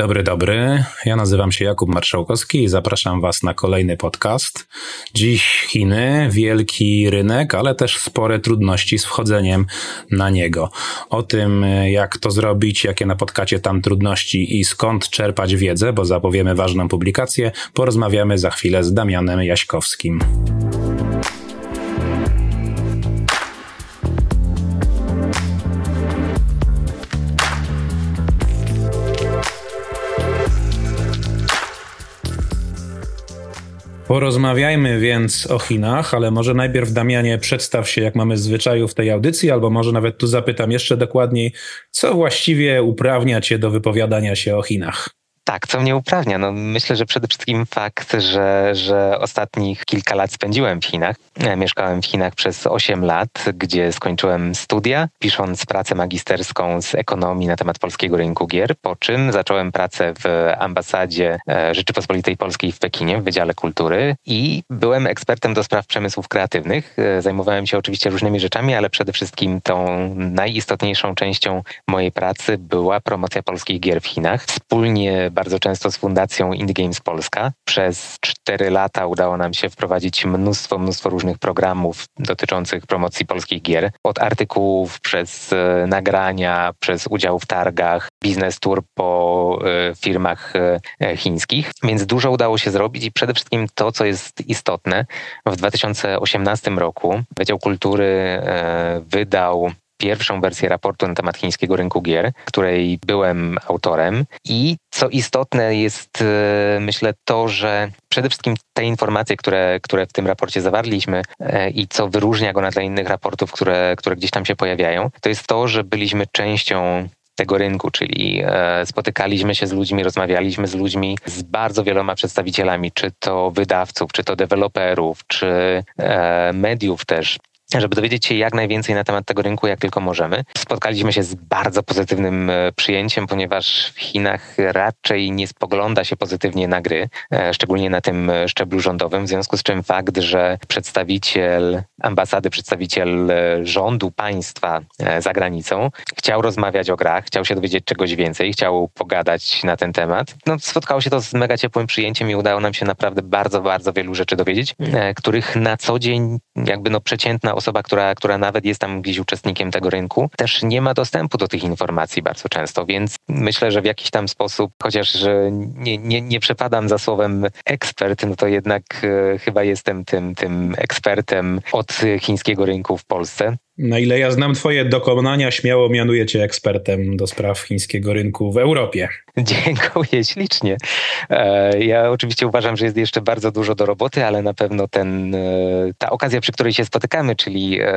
Dobry, dobry. Ja nazywam się Jakub Marszałkowski i zapraszam Was na kolejny podcast. Dziś Chiny, wielki rynek, ale też spore trudności z wchodzeniem na niego. O tym, jak to zrobić, jakie napotkacie tam trudności i skąd czerpać wiedzę, bo zapowiemy ważną publikację, porozmawiamy za chwilę z Damianem Jaśkowskim. Porozmawiajmy więc o Chinach, ale może najpierw Damianie przedstaw się, jak mamy zwyczaju w tej audycji, albo może nawet tu zapytam jeszcze dokładniej, co właściwie uprawnia cię do wypowiadania się o Chinach? Tak, co mnie uprawnia? No, myślę, że przede wszystkim fakt, że, że ostatnich kilka lat spędziłem w Chinach. E, mieszkałem w Chinach przez 8 lat, gdzie skończyłem studia, pisząc pracę magisterską z ekonomii na temat polskiego rynku gier, po czym zacząłem pracę w ambasadzie e, Rzeczypospolitej Polskiej w Pekinie, w Wydziale Kultury i byłem ekspertem do spraw przemysłów kreatywnych. E, zajmowałem się oczywiście różnymi rzeczami, ale przede wszystkim tą najistotniejszą częścią mojej pracy była promocja polskich gier w Chinach. Wspólnie bardzo często z Fundacją Indie Games Polska. Przez cztery lata udało nam się wprowadzić mnóstwo, mnóstwo różnych programów dotyczących promocji polskich gier. Od artykułów, przez e, nagrania, przez udział w targach, biznes tour po e, firmach e, chińskich. Więc dużo udało się zrobić i przede wszystkim to, co jest istotne, w 2018 roku Wydział Kultury wydał pierwszą wersję raportu na temat chińskiego rynku gier, której byłem autorem. I co istotne jest, e, myślę, to, że przede wszystkim te informacje, które, które w tym raporcie zawarliśmy e, i co wyróżnia go na tle innych raportów, które, które gdzieś tam się pojawiają, to jest to, że byliśmy częścią tego rynku, czyli e, spotykaliśmy się z ludźmi, rozmawialiśmy z ludźmi, z bardzo wieloma przedstawicielami, czy to wydawców, czy to deweloperów, czy mediów też żeby dowiedzieć się jak najwięcej na temat tego rynku, jak tylko możemy. Spotkaliśmy się z bardzo pozytywnym e, przyjęciem, ponieważ w Chinach raczej nie spogląda się pozytywnie na gry, e, szczególnie na tym e, szczeblu rządowym, w związku z czym fakt, że przedstawiciel ambasady, przedstawiciel rządu państwa za granicą chciał rozmawiać o grach, chciał się dowiedzieć czegoś więcej, chciał pogadać na ten temat, no spotkało się to z mega ciepłym przyjęciem i udało nam się naprawdę bardzo, bardzo wielu rzeczy dowiedzieć, których na co dzień jakby no przeciętna osoba, która, która nawet jest tam gdzieś uczestnikiem tego rynku, też nie ma dostępu do tych informacji bardzo często, więc myślę, że w jakiś tam sposób, chociaż nie, nie, nie przepadam za słowem ekspert, no to jednak e, chyba jestem tym, tym ekspertem od chińskiego rynku w Polsce. Na ile ja znam Twoje dokonania, śmiało mianuję Cię ekspertem do spraw chińskiego rynku w Europie. Dziękuję ślicznie. E, ja oczywiście uważam, że jest jeszcze bardzo dużo do roboty, ale na pewno ten, e, ta okazja, przy której się spotykamy, czyli e,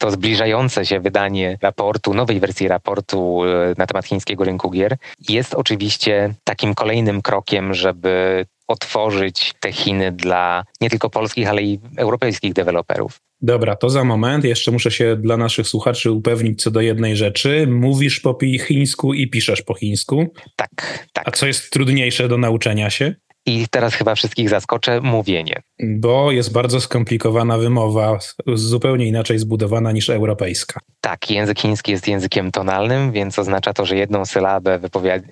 to zbliżające się wydanie raportu, nowej wersji raportu na temat chińskiego rynku gier, jest oczywiście takim kolejnym krokiem, żeby otworzyć te Chiny dla nie tylko polskich, ale i europejskich deweloperów. Dobra, to za moment. Jeszcze muszę się dla naszych słuchaczy upewnić co do jednej rzeczy. Mówisz po chińsku i piszesz po chińsku. Tak, tak. A co jest trudniejsze do nauczenia się? I teraz chyba wszystkich zaskoczę mówienie. Bo jest bardzo skomplikowana wymowa, zupełnie inaczej zbudowana niż europejska. Tak, język chiński jest językiem tonalnym, więc oznacza to, że jedną sylabę,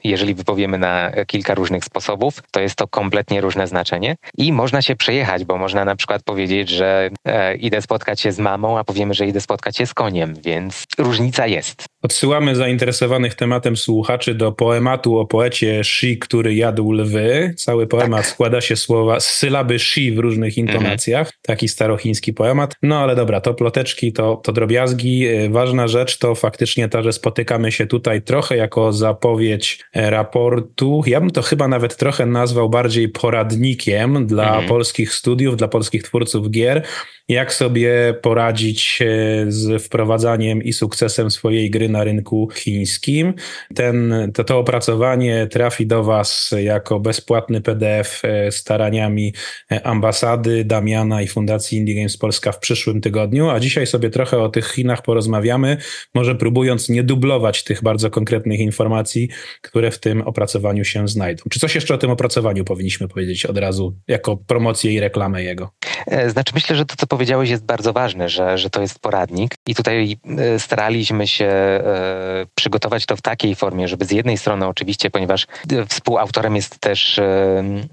jeżeli wypowiemy na kilka różnych sposobów, to jest to kompletnie różne znaczenie. I można się przejechać, bo można na przykład powiedzieć, że e, idę spotkać się z mamą, a powiemy, że idę spotkać się z koniem, więc różnica jest. Odsyłamy zainteresowanych tematem słuchaczy do poematu o poecie Shi, który jadł lwy. Cały poemat tak. składa się słowa z sylaby Shi w różnych intonacjach. Mhm. Taki starochiński poemat. No ale dobra, to ploteczki, to, to drobiazgi. E, ważna rzecz to faktycznie to, że spotykamy się tutaj trochę jako zapowiedź e, raportu. Ja bym to chyba nawet trochę nazwał bardziej poradnikiem dla mhm. polskich studiów, dla polskich twórców gier jak sobie poradzić z wprowadzaniem i sukcesem swojej gry na rynku chińskim. Ten, to, to opracowanie trafi do Was jako bezpłatny PDF e, staraniami e, ambasady Damiana i Fundacji Indie Games Polska w przyszłym tygodniu, a dzisiaj sobie trochę o tych Chinach porozmawiamy, może próbując nie dublować tych bardzo konkretnych informacji, które w tym opracowaniu się znajdą. Czy coś jeszcze o tym opracowaniu powinniśmy powiedzieć od razu, jako promocję i reklamę jego? Znaczy myślę, że to, co powiedziałeś jest bardzo ważne, że, że to jest poradnik i tutaj staraliśmy się przygotować to w takiej formie, żeby z jednej strony oczywiście, ponieważ współautorem jest też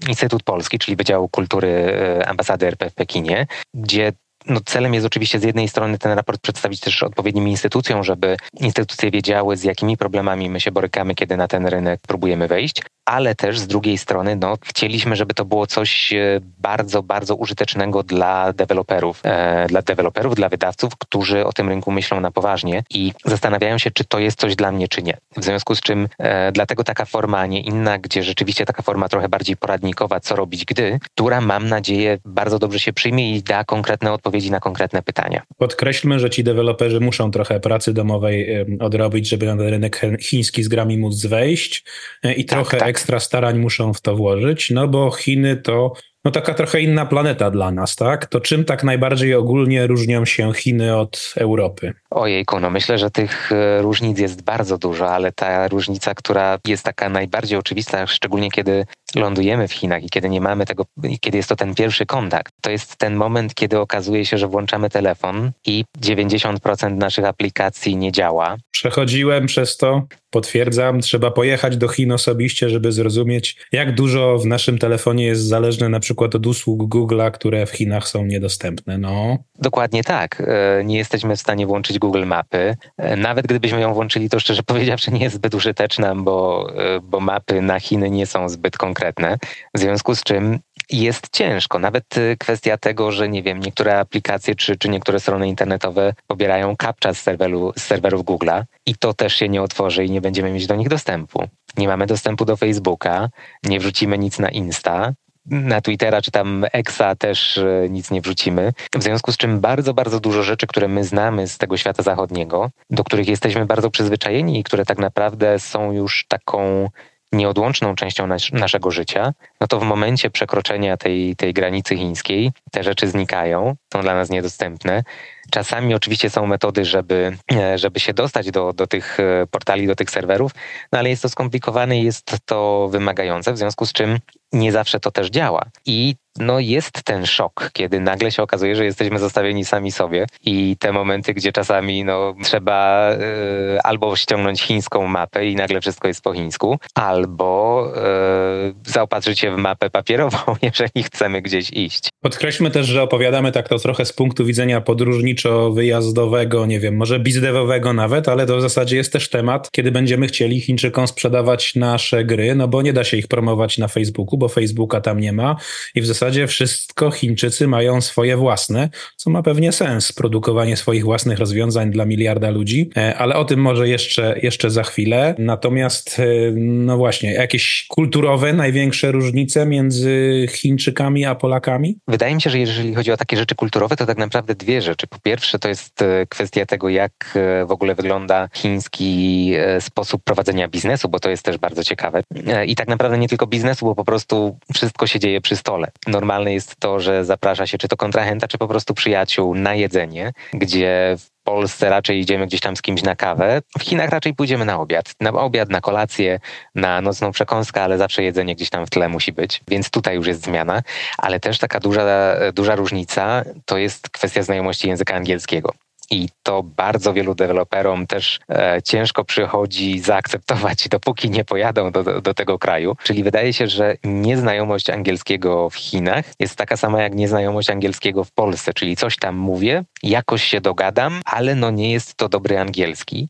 Instytut Polski, czyli Wydział Kultury e, Ambasady RP w Pekinie, gdzie no celem jest oczywiście z jednej strony ten raport przedstawić też odpowiednim instytucjom, żeby instytucje wiedziały, z jakimi problemami my się borykamy, kiedy na ten rynek próbujemy wejść, ale też z drugiej strony no, chcieliśmy, żeby to było coś e, bardzo, bardzo użytecznego dla deweloperów, e, dla deweloperów, dla wydawców, którzy o tym rynku myślą na poważnie i zastanawiają się, czy to jest coś dla mnie, czy nie. W związku z czym e, dlatego taka forma, a nie inna, gdzie rzeczywiście taka forma trochę bardziej poradnikowa, co robić gdy, która mam nadzieję bardzo dobrze się przyjmie i da konkretne odpowiedzi na konkretne pytania. Podkreślmy, że ci deweloperzy muszą trochę pracy domowej odrobić, żeby na ten rynek chiński z grami móc wejść e, i tak, trochę tak, ekstra starań muszą w to włożyć, no bo Chiny to no taka trochę inna planeta dla nas, tak? To czym tak najbardziej ogólnie różnią się Chiny od Europy? Ojejku, no myślę, że tych e, różnic jest bardzo dużo, ale ta różnica, która jest taka najbardziej oczywista, szczególnie kiedy lądujemy w Chinach i kiedy nie mamy tego, kiedy jest to ten pierwszy kontakt, to jest ten moment, kiedy okazuje się, że włączamy telefon i 90% naszych aplikacji nie działa. Przechodziłem przez to, potwierdzam, trzeba pojechać do Chin osobiście, żeby zrozumieć, jak dużo w naszym telefonie jest zależne na przykład od usług Google'a, które w Chinach są niedostępne. No. Dokładnie tak. E, nie jesteśmy w stanie włączyć Google Mapy. E, nawet gdybyśmy ją włączyli, to szczerze powiedziawszy nie jest zbyt użyteczna, bo, e, bo mapy na Chiny nie są zbyt konkretne. W związku z czym jest ciężko. Nawet kwestia tego, że nie wiem, niektóre aplikacje czy, czy niektóre strony internetowe pobierają captcha z, serweru, z serwerów Google'a i to też się nie otworzy i nie będziemy mieć do nich dostępu. Nie mamy dostępu do Facebooka, nie wrzucimy nic na Insta, na Twittera czy tam Exa też e, nic nie wrzucimy. W związku z czym bardzo, bardzo dużo rzeczy, które my znamy z tego świata zachodniego, do których jesteśmy bardzo przyzwyczajeni i które tak naprawdę są już taką nieodłączną częścią nas, naszego życia, no to w momencie przekroczenia tej, tej granicy chińskiej te rzeczy znikają, są dla nas niedostępne. Czasami oczywiście są metody, żeby, e, żeby się dostać do, do tych e, portali, do tych serwerów, no ale jest to skomplikowane i jest to wymagające, w związku z czym nie zawsze to też działa. I no jest ten szok, kiedy nagle się okazuje, że jesteśmy zostawieni sami sobie i te momenty, gdzie czasami no, trzeba y, albo ściągnąć chińską mapę i nagle wszystko jest po chińsku, albo y, zaopatrzyć się w mapę papierową, jeżeli chcemy gdzieś iść. Podkreślmy też, że opowiadamy tak to trochę z punktu widzenia podróżniczo-wyjazdowego, nie wiem, może bizdewowego nawet, ale to w zasadzie jest też temat, kiedy będziemy chcieli Chińczykom sprzedawać nasze gry, no bo nie da się ich promować na Facebooku, bo Facebooka tam nie ma i w zasadzie wszystko Chińczycy mają swoje własne, co ma pewnie sens, produkowanie swoich własnych rozwiązań dla miliarda ludzi, e, ale o tym może jeszcze, jeszcze za chwilę. Natomiast, e, no właśnie, jakieś kulturowe największe różnice między Chińczykami a Polakami? Wydaje mi się, że jeżeli chodzi o takie rzeczy kulturowe, to tak naprawdę dwie rzeczy. Po pierwsze, to jest e, kwestia tego, jak w ogóle wygląda chiński sposób prowadzenia biznesu, bo to jest też bardzo ciekawe. I tak naprawdę nie tylko biznesu, bo po prostu wszystko się dzieje przy stole. Normalne jest to, że zaprasza się czy to kontrahenta, czy po prostu przyjaciół na jedzenie, gdzie Polsce raczej idziemy gdzieś tam z kimś na kawę. W Chinach raczej pójdziemy na obiad. Na obiad, na kolację, na nocną przekąskę, ale zawsze jedzenie gdzieś tam w tle musi być. Więc tutaj już jest zmiana. Ale też taka duża, duża różnica to jest kwestia znajomości języka angielskiego i to bardzo wielu deweloperom też e, ciężko przychodzi zaakceptować, dopóki nie pojadą do, do, tego kraju. Czyli wydaje się, że nieznajomość angielskiego w Chinach jest taka sama jak nieznajomość angielskiego w Polsce, czyli coś tam mówię, jakoś się dogadam, ale no nie jest to dobry angielski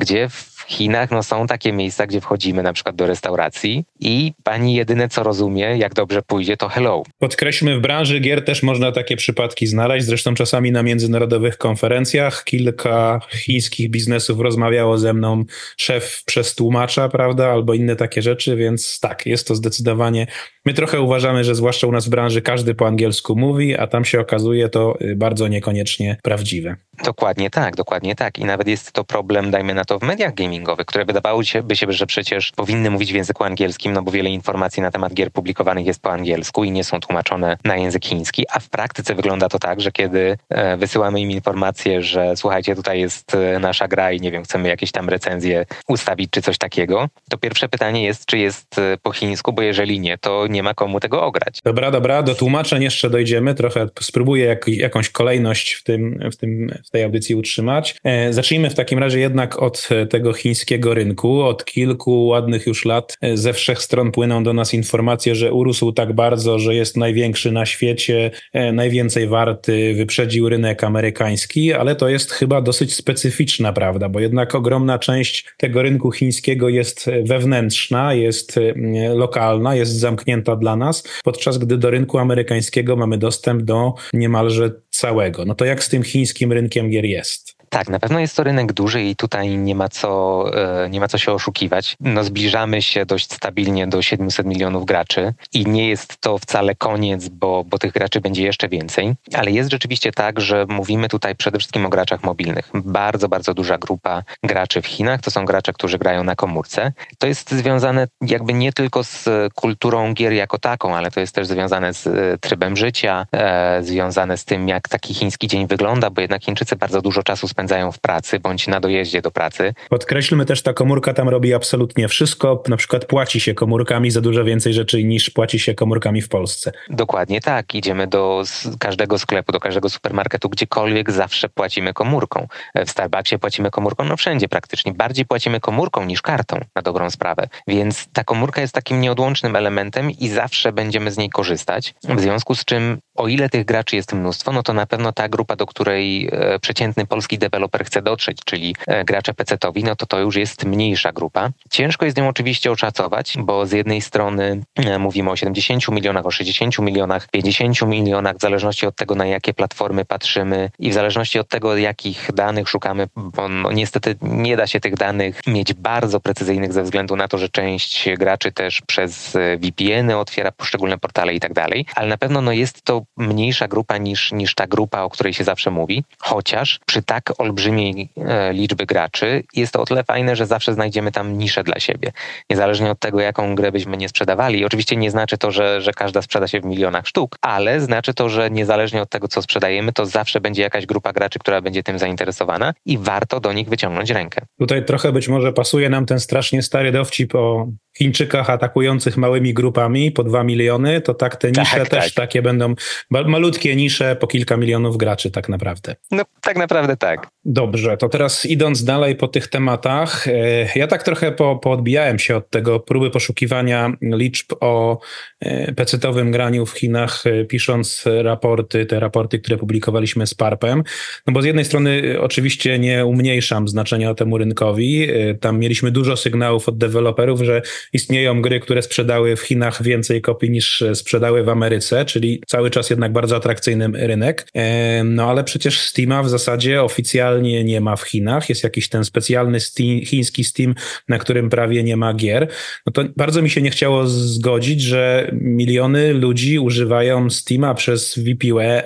gdzie w Chinach no, są takie miejsca, gdzie wchodzimy na przykład do restauracji i pani jedyne co rozumie, jak dobrze pójdzie, to hello. Podkreślmy, w branży gier też można takie przypadki znaleźć. Zresztą czasami na międzynarodowych konferencjach kilka chińskich biznesów rozmawiało ze mną szef przez tłumacza, prawda, albo inne takie rzeczy, więc tak, jest to zdecydowanie. My trochę uważamy, że zwłaszcza u nas w branży każdy po angielsku mówi, a tam się okazuje to y, bardzo niekoniecznie prawdziwe. Dokładnie tak, dokładnie tak. I nawet jest to problem, dajmy na to w mediach gamingowych które wydawało się, by się, że przecież powinny mówić w języku angielskim, no bo wiele informacji na temat gier publikowanych jest po angielsku i nie są tłumaczone na język chiński, a w praktyce wygląda to tak, że kiedy e, wysyłamy im informację, że słuchajcie, tutaj jest e, nasza gra i nie wiem, chcemy jakieś tam recenzje ustawić czy coś takiego, to pierwsze pytanie jest, czy jest e, po chińsku, bo jeżeli nie, to nie ma komu tego ograć. Dobra, dobra, do tłumaczeń jeszcze dojdziemy, trochę spróbuję jak, jakąś kolejność w, tym, w, tym, w tej audycji utrzymać. E, zacznijmy w takim razie jednak od tego chińskiego rynku. Od kilku ładnych już lat ze wszech stron płyną do nas informacje, że urósł tak bardzo, że jest największy na świecie, najwięcej warty, wyprzedził rynek amerykański, ale to jest chyba dosyć specyficzna prawda, bo jednak ogromna część tego rynku chińskiego jest wewnętrzna, jest e, lokalna, jest zamknięta dla nas, podczas gdy do rynku amerykańskiego mamy dostęp do niemalże całego. No to jak z tym chińskim rynkiem gier jest? Tak, na pewno jest to rynek duży i tutaj nie ma co, e, nie ma co się oszukiwać. No, zbliżamy się dość stabilnie do 700 milionów graczy i nie jest to wcale koniec, bo, bo tych graczy będzie jeszcze więcej, ale jest rzeczywiście tak, że mówimy tutaj przede wszystkim o graczach mobilnych. Bardzo, bardzo duża grupa graczy w Chinach to są gracze, którzy grają na komórce. To jest związane jakby nie tylko z kulturą gier jako taką, ale to jest też związane z e, trybem życia, e, związane z tym, jak taki chiński dzień wygląda, bo jednak Chińczycy bardzo dużo czasu spędzają w pracy bądź na dojeździe do pracy. Podkreślmy też, ta komórka tam robi absolutnie wszystko. Na przykład płaci się komórkami za dużo więcej rzeczy niż płaci się komórkami w Polsce. Dokładnie tak. Idziemy do każdego sklepu, do każdego supermarketu, gdziekolwiek zawsze płacimy komórką. W Starbucksie płacimy komórką, no wszędzie praktycznie. Bardziej płacimy komórką niż kartą, na dobrą sprawę. Więc ta komórka jest takim nieodłącznym elementem i zawsze będziemy z niej korzystać. W związku z czym, o ile tych graczy jest mnóstwo, no to na pewno ta grupa, do której e, przeciętny polski deweloper chce dotrzeć, czyli e, gracze PC-towi, no to to już jest mniejsza grupa. Ciężko jest ją oczywiście oszacować, bo z jednej strony e, mówimy o 70 milionach, o 60 milionach, 50 milionach, w zależności od tego, na jakie platformy patrzymy i w zależności od tego, jakich danych szukamy, bo no niestety nie da się tych danych mieć bardzo precyzyjnych ze względu na to, że część graczy też przez e, VPN-y otwiera poszczególne portale i tak dalej, ale na pewno no jest to mniejsza grupa niż, niż ta grupa, o której się zawsze mówi, chociaż przy tak olbrzymiej e, liczby graczy, jest to o tyle fajne, że zawsze znajdziemy tam niszę dla siebie. Niezależnie od tego, jaką grę byśmy nie sprzedawali. I oczywiście nie znaczy to, że, że każda sprzeda się w milionach sztuk, ale znaczy to, że niezależnie od tego, co sprzedajemy, to zawsze będzie jakaś grupa graczy, która będzie tym zainteresowana i warto do nich wyciągnąć rękę. Tutaj trochę być może pasuje nam ten strasznie stary dowcip o Chińczykach atakujących małymi grupami po dwa miliony, to tak te nisze tak, też tak. takie będą malutkie nisze po kilka milionów graczy tak naprawdę. No tak naprawdę tak. Dobrze, to teraz idąc dalej po tych tematach, e, ja tak trochę po, poodbijałem się od tego próby poszukiwania liczb o e, pecetowym graniu w Chinach, e, pisząc raporty, te raporty, które publikowaliśmy z Parpem, no bo z jednej strony oczywiście nie umniejszam znaczenia temu rynkowi, tam mieliśmy dużo sygnałów od deweloperów, że istnieją gry, które sprzedały w Chinach więcej kopii niż sprzedały w Ameryce, czyli cały czas jednak bardzo atrakcyjny rynek, no ale przecież Steama w zasadzie oficjalnie totalnie nie ma w Chinach. Jest jakiś ten specjalny Steam, chiński Steam, na którym prawie nie ma gier. No to bardzo mi się nie chciało zgodzić, że miliony ludzi używają Steama przez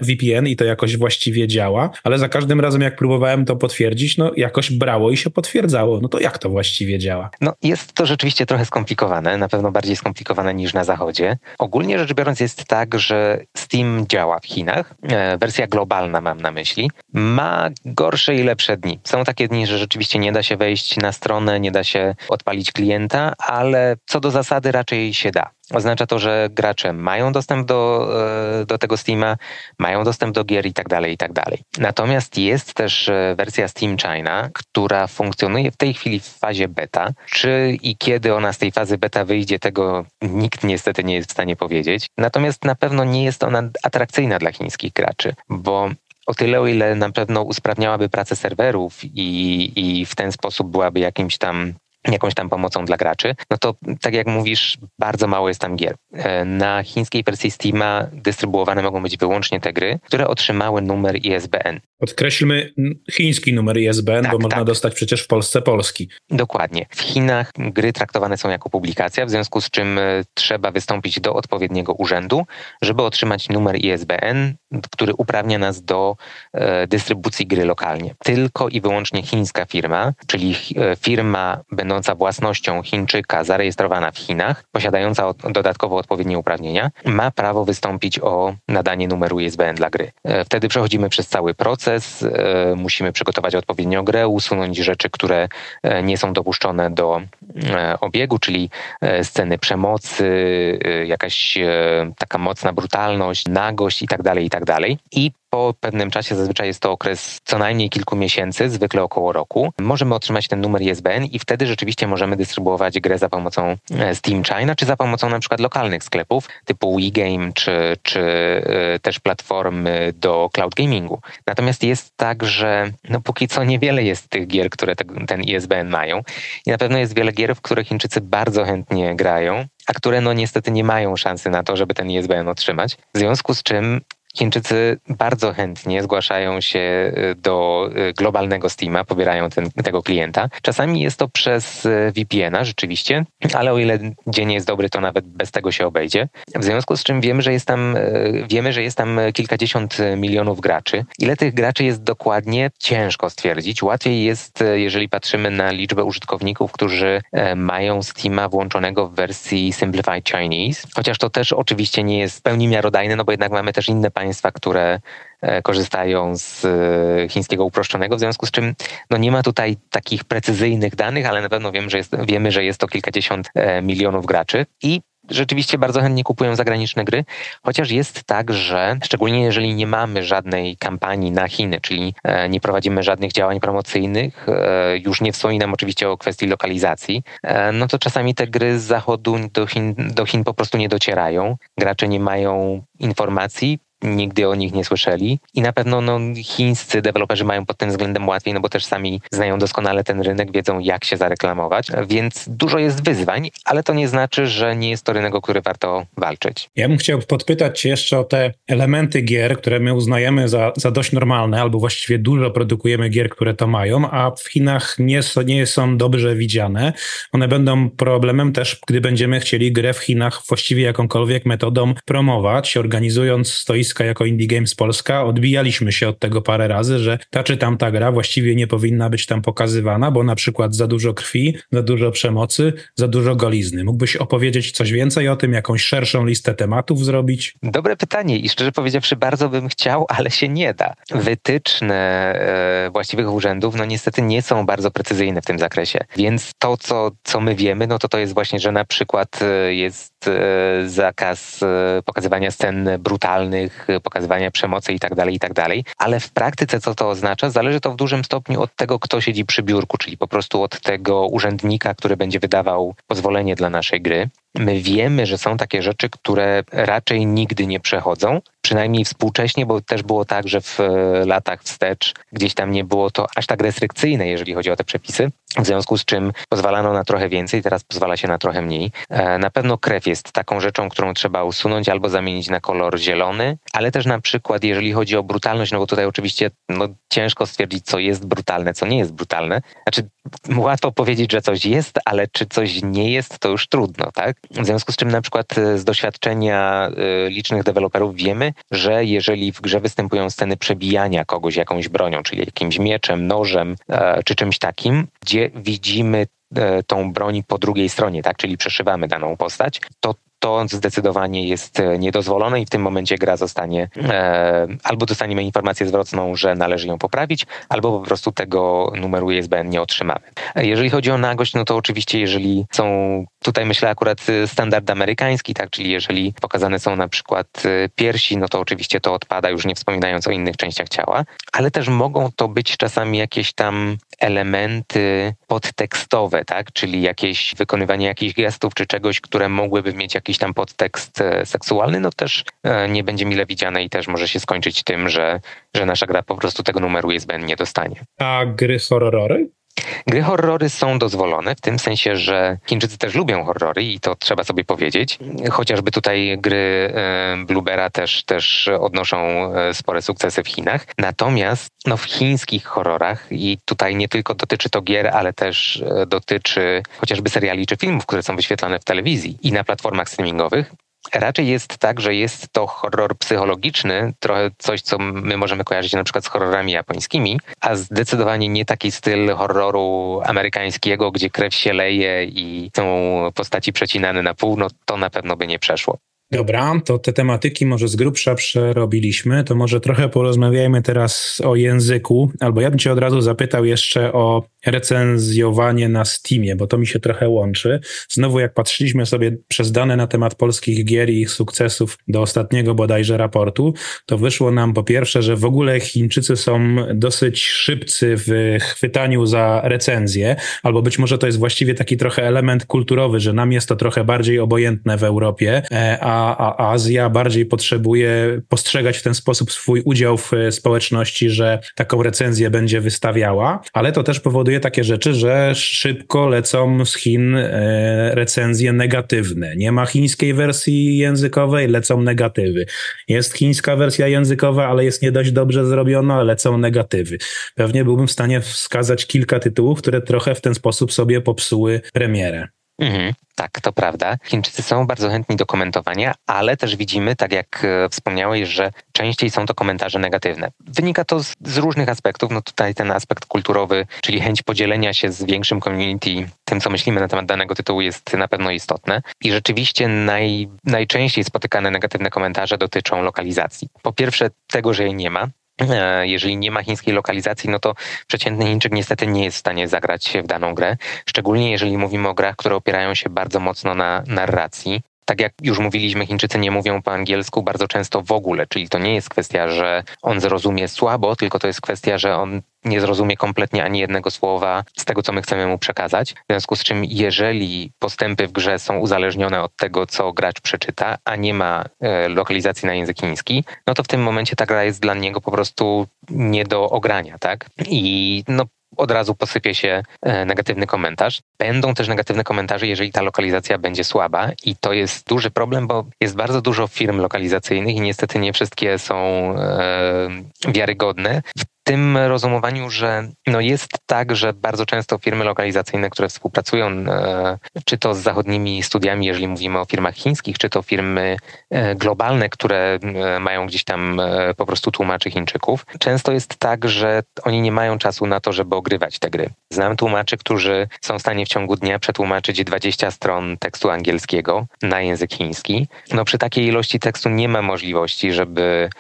VPN i to jakoś właściwie działa, ale za każdym razem jak próbowałem to potwierdzić, no jakoś brało i się potwierdzało. No to jak to właściwie działa? No jest to rzeczywiście trochę skomplikowane, na pewno bardziej skomplikowane niż na zachodzie. Ogólnie rzecz biorąc jest tak, że Steam działa w Chinach, e, wersja globalna mam na myśli, ma gorsze i lepsze dni. Są takie dni, że rzeczywiście nie da się wejść na stronę, nie da się odpalić klienta, ale co do zasady raczej się da. Oznacza to, że gracze mają dostęp do, e, do tego Steama, mają dostęp do gier i tak dalej, i tak dalej. Natomiast jest też e, wersja Steam China, która funkcjonuje w tej chwili w fazie beta. Czy i kiedy ona z tej fazy beta wyjdzie, tego nikt niestety nie jest w stanie powiedzieć. Natomiast na pewno nie jest ona atrakcyjna dla chińskich graczy, bo o tyle, o ile na pewno usprawniałaby pracę serwerów i, i w ten sposób byłaby jakimś tam jakąś tam pomocą dla graczy, no to tak jak mówisz, bardzo mało jest tam gier. E, na chińskiej wersji Steama dystrybuowane mogą być wyłącznie te gry, które otrzymały numer ISBN. Podkreślmy chiński numer ISBN, tak, bo można tak. dostać przecież w Polsce polski. Dokładnie. W Chinach gry traktowane są jako publikacja, w związku z czym e, trzeba wystąpić do odpowiedniego urzędu, żeby otrzymać numer ISBN, który uprawnia nas do e, dystrybucji gry lokalnie. Tylko i wyłącznie chińska firma, czyli firma będąca będąca własnością Chińczyka, zarejestrowana w Chinach, posiadająca dodatkowo odpowiednie uprawnienia, ma prawo wystąpić o nadanie numeru ISBN dla gry. E, wtedy przechodzimy przez cały proces, e, musimy przygotować odpowiednią grę, usunąć rzeczy, które e, nie są dopuszczone do obiegu, czyli sceny przemocy, jakaś taka mocna brutalność, nagość itd., tak itd. Tak I po pewnym czasie, zazwyczaj jest to okres co najmniej kilku miesięcy, zwykle około roku, możemy otrzymać ten numer ISBN i wtedy rzeczywiście możemy dystrybuować grę za pomocą e, Steam China, czy za pomocą na przykład lokalnych sklepów typu WeGame, czy, czy e, też platformy do cloud gamingu. Natomiast jest tak, że no póki co niewiele jest tych gier, które te, ten ISBN mają i na pewno jest wiele gier, w które Chińczycy bardzo chętnie grają, a które no niestety nie mają szansy na to, żeby ten ISBN otrzymać. W związku z czym Chińczycy bardzo chętnie zgłaszają się y, do y, globalnego Steama, pobierają ten, tego klienta. Czasami jest to przez y, VPN-a rzeczywiście, ale o ile dzień jest dobry, to nawet bez tego się obejdzie. W związku z czym wiemy, że jest tam, wiemy, że jest tam kilkadziesiąt milionów graczy. Ile tych graczy jest dokładnie, ciężko stwierdzić. Łatwiej jest, jeżeli patrzymy na liczbę użytkowników, którzy mają Steama włączonego w wersji Simplified Chinese, chociaż to też oczywiście nie jest w pełni miarodajne, no bo jednak mamy też inne państwa, państwa, które e, korzystają z e, chińskiego uproszczonego, w związku z czym no nie ma tutaj takich precyzyjnych danych, ale na pewno wiem, że jest, wiemy, że jest to kilkadziesiąt e, milionów graczy i rzeczywiście bardzo chętnie kupują zagraniczne gry, chociaż jest tak, że szczególnie jeżeli nie mamy żadnej kampanii na Chiny, czyli nie prowadzimy żadnych działań promocyjnych, już nie wspominam oczywiście o kwestii lokalizacji, no to czasami te gry z zachodu do Chin, do Chin po prostu nie docierają. Gracze nie mają informacji, nigdy o nich nie słyszeli i na pewno no, chińscy deweloperzy mają pod tym względem łatwiej, no bo też sami znają doskonale ten rynek, wiedzą jak się zareklamować, więc dużo jest wyzwań, ale to nie znaczy, że nie jest to rynek, o który warto walczyć. Ja bym chciał podpytać Cię jeszcze o te elementy gier, które my uznajemy za, za dość normalne, albo właściwie dużo produkujemy gier, które to mają, a w Chinach nie, nie są dobrze widziane. One będą problemem też, gdy będziemy chcieli grę w Chinach właściwie jakąkolwiek metodą promować, organizując stoisko jako Indie Games Polska odbijaliśmy się od tego parę razy, że ta czy tamta gra właściwie nie powinna być tam pokazywana, bo na przykład za dużo krwi, za dużo przemocy, za dużo golizny. Mógłbyś opowiedzieć coś więcej o tym, jakąś szerszą listę tematów zrobić? Dobre pytanie i szczerze powiedziawszy bardzo bym chciał, ale się nie da. Wytyczne e, właściwych urzędów no niestety nie są bardzo precyzyjne w tym zakresie, więc to, co, co my wiemy, no to to jest właśnie, że na przykład e, jest e, zakaz pokazywania scen brutalnych, pokazywania przemocy i tak dalej, i tak. Ale w praktyce co to oznacza? Zależy to w dużym stopniu od tego, kto siedzi przy biurku, czyli po prostu od tego urzędnika, który będzie wydawał pozwolenie dla naszej gry. My wiemy, że są takie rzeczy, które raczej nigdy nie przechodzą, przynajmniej współcześnie, bo też było tak, że w latach wstecz gdzieś tam nie było to aż tak restrykcyjne, jeżeli chodzi o te przepisy, w związku z czym pozwalano na trochę więcej, teraz pozwala się na trochę mniej. E, na pewno krew jest taką rzeczą, którą trzeba usunąć albo zamienić na kolor zielony, ale też na przykład, jeżeli chodzi o brutalność, no bo tutaj oczywiście no, ciężko stwierdzić, co jest brutalne, co nie jest brutalne. Znaczy, łatwo powiedzieć, że coś jest, ale czy coś nie jest, to już trudno, tak? W związku z czym na przykład e, z doświadczenia e, licznych deweloperów wiemy, że jeżeli w grze występują sceny przebijania kogoś jakąś bronią, czyli jakimś mieczem, nożem e, czy czymś takim, gdzie widzimy tą broń po drugiej stronie, tak, czyli przeszywamy daną postać, to to zdecydowanie jest e, niedozwolone i w tym momencie gra zostanie e, albo dostaniemy informację zwrotną, że należy ją poprawić, albo po prostu tego numeru ISBN nie otrzymamy. E, jeżeli chodzi o nagość, no to oczywiście jeżeli są, tutaj myślę akurat e, standard amerykański, tak, czyli jeżeli pokazane są na przykład piersi, no to oczywiście to odpada, już nie wspominając o innych częściach ciała, ale też mogą to być czasami jakieś tam elementy podtekstowe, tak, czyli jakieś wykonywanie jakichś gestów czy czegoś, które mogłyby mieć jakiś jakiś tam podtekst e, seksualny, no też e, nie będzie mile widziane i też może się skończyć tym, że, że nasza gra po prostu tego numeru ISBN nie dostanie. A gry horrory? Gry horrory są dozwolone, w tym sensie, że Chińczycy też lubią horrory i to trzeba sobie powiedzieć. Chociażby tutaj gry e, Bluebera też, też odnoszą e, spore sukcesy w Chinach. Natomiast no, w chińskich horrorach, i tutaj nie tylko dotyczy to gier, ale też e, dotyczy chociażby seriali czy filmów, które są wyświetlane w telewizji i na platformach streamingowych, Raczej jest tak, że jest to horror psychologiczny, trochę coś, co my możemy kojarzyć na przykład z horrorami japońskimi, a zdecydowanie nie taki styl horroru amerykańskiego, gdzie krew się leje i są postaci przecinane na pół, no to na pewno by nie przeszło. Dobra, to te tematyki może z grubsza przerobiliśmy, to może trochę porozmawiajmy teraz o języku, albo ja bym cię od razu zapytał jeszcze o recenzjowanie na Steamie, bo to mi się trochę łączy. Znowu jak patrzyliśmy sobie przez dane na temat polskich gier i ich sukcesów do ostatniego bodajże raportu, to wyszło nam po pierwsze, że w ogóle Chińczycy są dosyć szybcy w chwytaniu za recenzję, albo być może to jest właściwie taki trochę element kulturowy, że nam jest to trochę bardziej obojętne w Europie, e, a a, Azja bardziej potrzebuje postrzegać w ten sposób swój udział w społeczności, że taką recenzję będzie wystawiała, ale to też powoduje takie rzeczy, że szybko lecą z Chin e, recenzje negatywne. Nie ma chińskiej wersji językowej, lecą negatywy. Jest chińska wersja językowa, ale jest nie dość dobrze zrobiona, lecą negatywy. Pewnie byłbym w stanie wskazać kilka tytułów, które trochę w ten sposób sobie popsuły premierę. Mhm, tak, to prawda. Chińczycy są bardzo chętni do komentowania, ale też widzimy, tak jak e, wspomniałeś, że częściej są to komentarze negatywne. Wynika to z, z, różnych aspektów. No tutaj ten aspekt kulturowy, czyli chęć podzielenia się z większym community tym, co myślimy na temat danego tytułu, jest na pewno istotne. I rzeczywiście naj, najczęściej spotykane negatywne komentarze dotyczą lokalizacji. Po pierwsze, tego, że jej nie ma. E, jeżeli nie ma chińskiej lokalizacji, no to przeciętny Chińczyk niestety nie jest w stanie zagrać w daną grę. Szczególnie jeżeli mówimy o grach, które opierają się bardzo mocno na narracji. Tak jak już mówiliśmy, Chińczycy nie mówią po angielsku bardzo często w ogóle, czyli to nie jest kwestia, że on zrozumie słabo, tylko to jest kwestia, że on nie zrozumie kompletnie ani jednego słowa z tego, co my chcemy mu przekazać. W związku z czym, jeżeli postępy w grze są uzależnione od tego, co gracz przeczyta, a nie ma e, lokalizacji na język chiński, no to w tym momencie ta gra jest dla niego po prostu nie do ogrania, tak? I no, od razu posypie się e, negatywny komentarz. Będą też negatywne komentarze, jeżeli ta lokalizacja będzie słaba i to jest duży problem, bo jest bardzo dużo firm lokalizacyjnych i niestety nie wszystkie są e, wiarygodne. W tym rozumowaniu, że no jest tak, że bardzo często firmy lokalizacyjne, które współpracują, e, czy to z zachodnimi studiami, jeżeli mówimy o firmach chińskich, czy to firmy e, globalne, które e, mają gdzieś tam po prostu tłumaczy Chińczyków, często jest tak, że oni nie mają czasu na to, żeby ogrywać te gry. Znam tłumaczy, którzy są w stanie w ciągu dnia przetłumaczyć 20 stron tekstu angielskiego na język chiński. No przy takiej ilości tekstu nie ma możliwości, żeby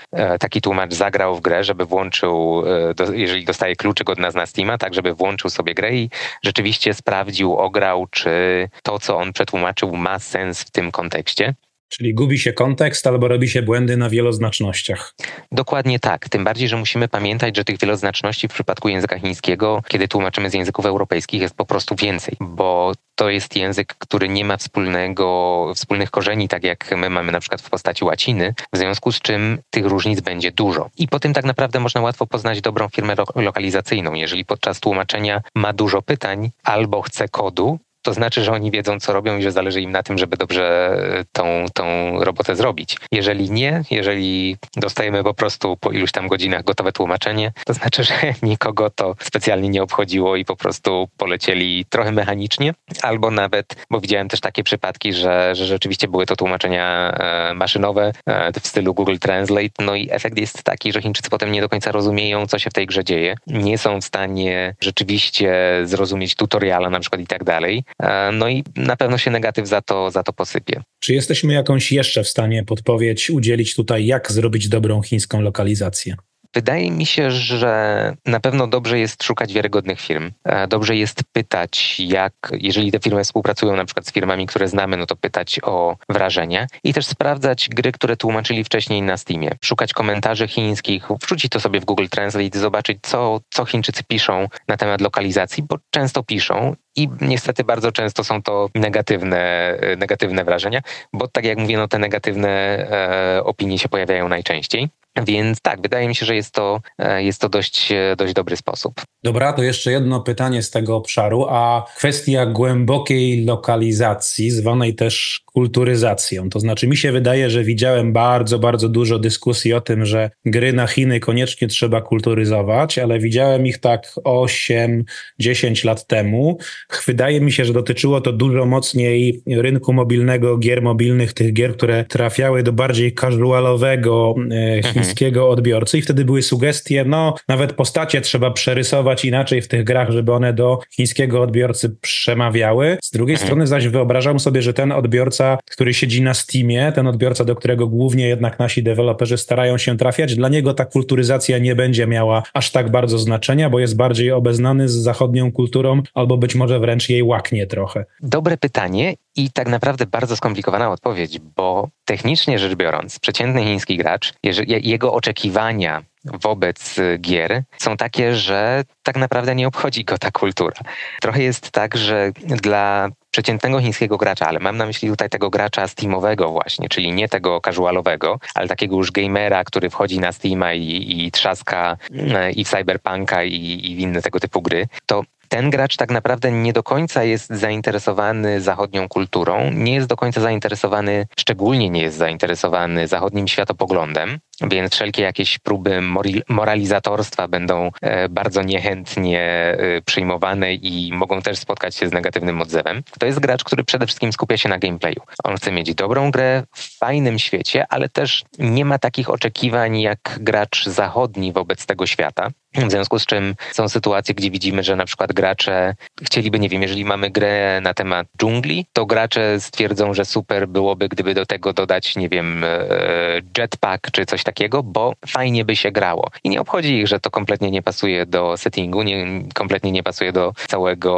taki tłumacz zagrał w grę, żeby włączył E, jeżeli dostaje kluczyk od nas na Steama, tak żeby włączył sobie grę i rzeczywiście sprawdził, ograł, czy to, co on przetłumaczył, ma sens w tym kontekście. Czyli gubi się kontekst albo robi się błędy na wieloznacznościach. Dokładnie tak. Tym bardziej, że musimy pamiętać, że tych wieloznaczności w przypadku języka chińskiego, kiedy tłumaczymy z języków europejskich, jest po prostu więcej, bo to jest język, który nie ma wspólnego, wspólnych korzeni, tak jak my mamy na przykład w postaci łaciny, w związku z czym tych różnic będzie dużo. I po tym tak naprawdę można łatwo poznać dobrą firmę lokalizacyjną. Jeżeli podczas tłumaczenia ma dużo pytań albo chce kodu, to znaczy, że oni wiedzą, co robią i że zależy im na tym, żeby dobrze tą, tą robotę zrobić. Jeżeli nie, jeżeli dostajemy po prostu po iluś tam godzinach gotowe tłumaczenie, to znaczy, że nikogo to specjalnie nie obchodziło i po prostu polecieli trochę mechanicznie, albo nawet, bo widziałem też takie przypadki, że, że rzeczywiście były to tłumaczenia e, maszynowe e, w stylu Google Translate, no i efekt jest taki, że Chińczycy potem nie do końca rozumieją, co się w tej grze dzieje, nie są w stanie rzeczywiście zrozumieć tutoriala na przykład i tak dalej, E, no i na pewno się negatyw za to, za to posypie. Czy jesteśmy jakąś jeszcze w stanie podpowiedź udzielić tutaj, jak zrobić dobrą chińską lokalizację? Wydaje mi się, że na pewno dobrze jest szukać wiarygodnych firm. E, dobrze jest pytać, jak, jeżeli te firmy współpracują na przykład z firmami, które znamy, no to pytać o wrażenia i też sprawdzać gry, które tłumaczyli wcześniej na Steamie. Szukać komentarzy chińskich, wrzucić to sobie w Google Translate, zobaczyć, co, co Chińczycy piszą na temat lokalizacji, bo często piszą i niestety bardzo często są to negatywne, negatywne wrażenia, bo tak jak mówię, no te negatywne e, opinie się pojawiają najczęściej. Więc tak, wydaje mi się, że jest to, e, jest to dość, e, dość dobry sposób. Dobra, to jeszcze jedno pytanie z tego obszaru, a kwestia głębokiej lokalizacji, zwanej też kulturyzacją. To znaczy, mi się wydaje, że widziałem bardzo, bardzo dużo dyskusji o tym, że gry na Chiny koniecznie trzeba kulturyzować, ale widziałem ich tak 8-10 lat temu. Wydaje mi się, że dotyczyło to dużo mocniej rynku mobilnego, gier mobilnych, tych gier, które trafiały do bardziej casualowego e, chińskiego odbiorcy i wtedy były sugestie, no nawet postacie trzeba przerysować inaczej w tych grach, żeby one do chińskiego odbiorcy przemawiały. Z drugiej mhm. strony zaś wyobrażam sobie, że ten odbiorca, który siedzi na Steamie, ten odbiorca, do którego głównie jednak nasi deweloperzy starają się trafiać, dla niego ta kulturyzacja nie będzie miała aż tak bardzo znaczenia, bo jest bardziej obeznany z zachodnią kulturą, albo być może wręcz jej łaknie trochę. Dobre pytanie i tak naprawdę bardzo skomplikowana odpowiedź, bo technicznie rzecz biorąc, przeciętny chiński gracz, jego oczekiwania wobec gier są takie, że tak naprawdę nie obchodzi go ta kultura. Trochę jest tak, że dla przeciętnego chińskiego gracza, ale mam na myśli tutaj tego gracza Steamowego właśnie, czyli nie tego casualowego, ale takiego już gamera, który wchodzi na Steama i, i trzaska e, i w Cyberpunka i, i w inne tego typu gry, to ten gracz tak naprawdę nie do końca jest zainteresowany zachodnią kulturą, nie jest do końca zainteresowany, szczególnie nie jest zainteresowany zachodnim światopoglądem, więc wszelkie jakieś próby moralizatorstwa będą e, bardzo niechętnie e, przyjmowane i mogą też spotkać się z negatywnym odzewem. To jest gracz, który przede wszystkim skupia się na gameplayu. On chce mieć dobrą grę w fajnym świecie, ale też nie ma takich oczekiwań jak gracz zachodni wobec tego świata. W związku z czym są sytuacje, gdzie widzimy, że na przykład gracze chcieliby, nie wiem, jeżeli mamy grę na temat dżungli, to gracze stwierdzą, że super byłoby, gdyby do tego dodać, nie wiem, e, jetpack czy coś takiego, bo fajnie by się grało. I nie obchodzi ich, że to kompletnie nie pasuje do settingu, nie, kompletnie nie pasuje do całego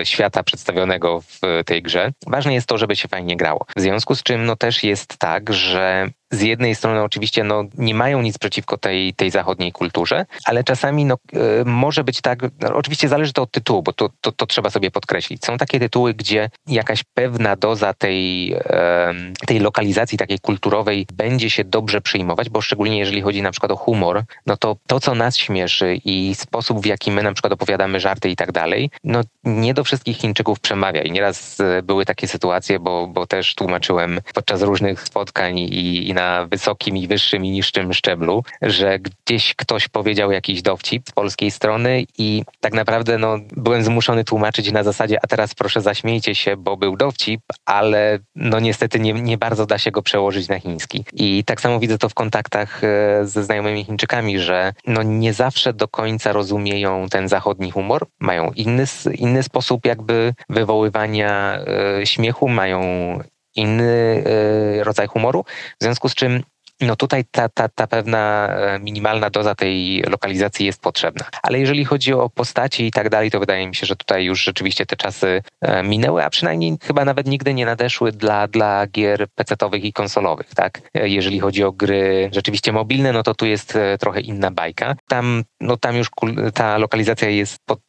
e, świata przedstawionego w tej grze. Ważne jest to, żeby się fajnie grało. W związku z czym no też jest tak, że z jednej strony oczywiście no, nie mają nic przeciwko tej, tej zachodniej kulturze, ale czasami no, y, może być tak, no, oczywiście zależy to od tytułu, bo to, to, to, trzeba sobie podkreślić. Są takie tytuły, gdzie jakaś pewna doza tej, tej lokalizacji takiej kulturowej będzie się dobrze przyjmować, bo szczególnie jeżeli chodzi na przykład o humor, no to to, co nas śmieszy i sposób, w jaki my na przykład opowiadamy żarty i tak dalej, no nie do wszystkich Chińczyków przemawia. I nieraz y, były takie sytuacje, bo, bo też tłumaczyłem podczas różnych spotkań i, i na na wysokim i wyższym i niższym szczeblu, że gdzieś ktoś powiedział jakiś dowcip z polskiej strony i tak naprawdę no, byłem zmuszony tłumaczyć na zasadzie, a teraz proszę zaśmiejcie się, bo był dowcip, ale no niestety nie, nie bardzo da się go przełożyć na chiński. I tak samo widzę to w kontaktach e, ze znajomymi Chińczykami, że no nie zawsze do końca rozumieją ten zachodni humor, mają inny, inny sposób jakby wywoływania e, śmiechu, mają inny e, rodzaj humoru, w związku z czym no tutaj ta, ta, ta pewna e, minimalna doza tej lokalizacji jest potrzebna. Ale jeżeli chodzi o postaci i tak dalej, to wydaje mi się, że tutaj już rzeczywiście te czasy e, minęły, a przynajmniej chyba nawet nigdy nie nadeszły dla, dla gier PC-owych i konsolowych, tak? E, jeżeli chodzi o gry rzeczywiście mobilne, no to tu jest trochę inna bajka. Tam, no tam już ta lokalizacja jest pod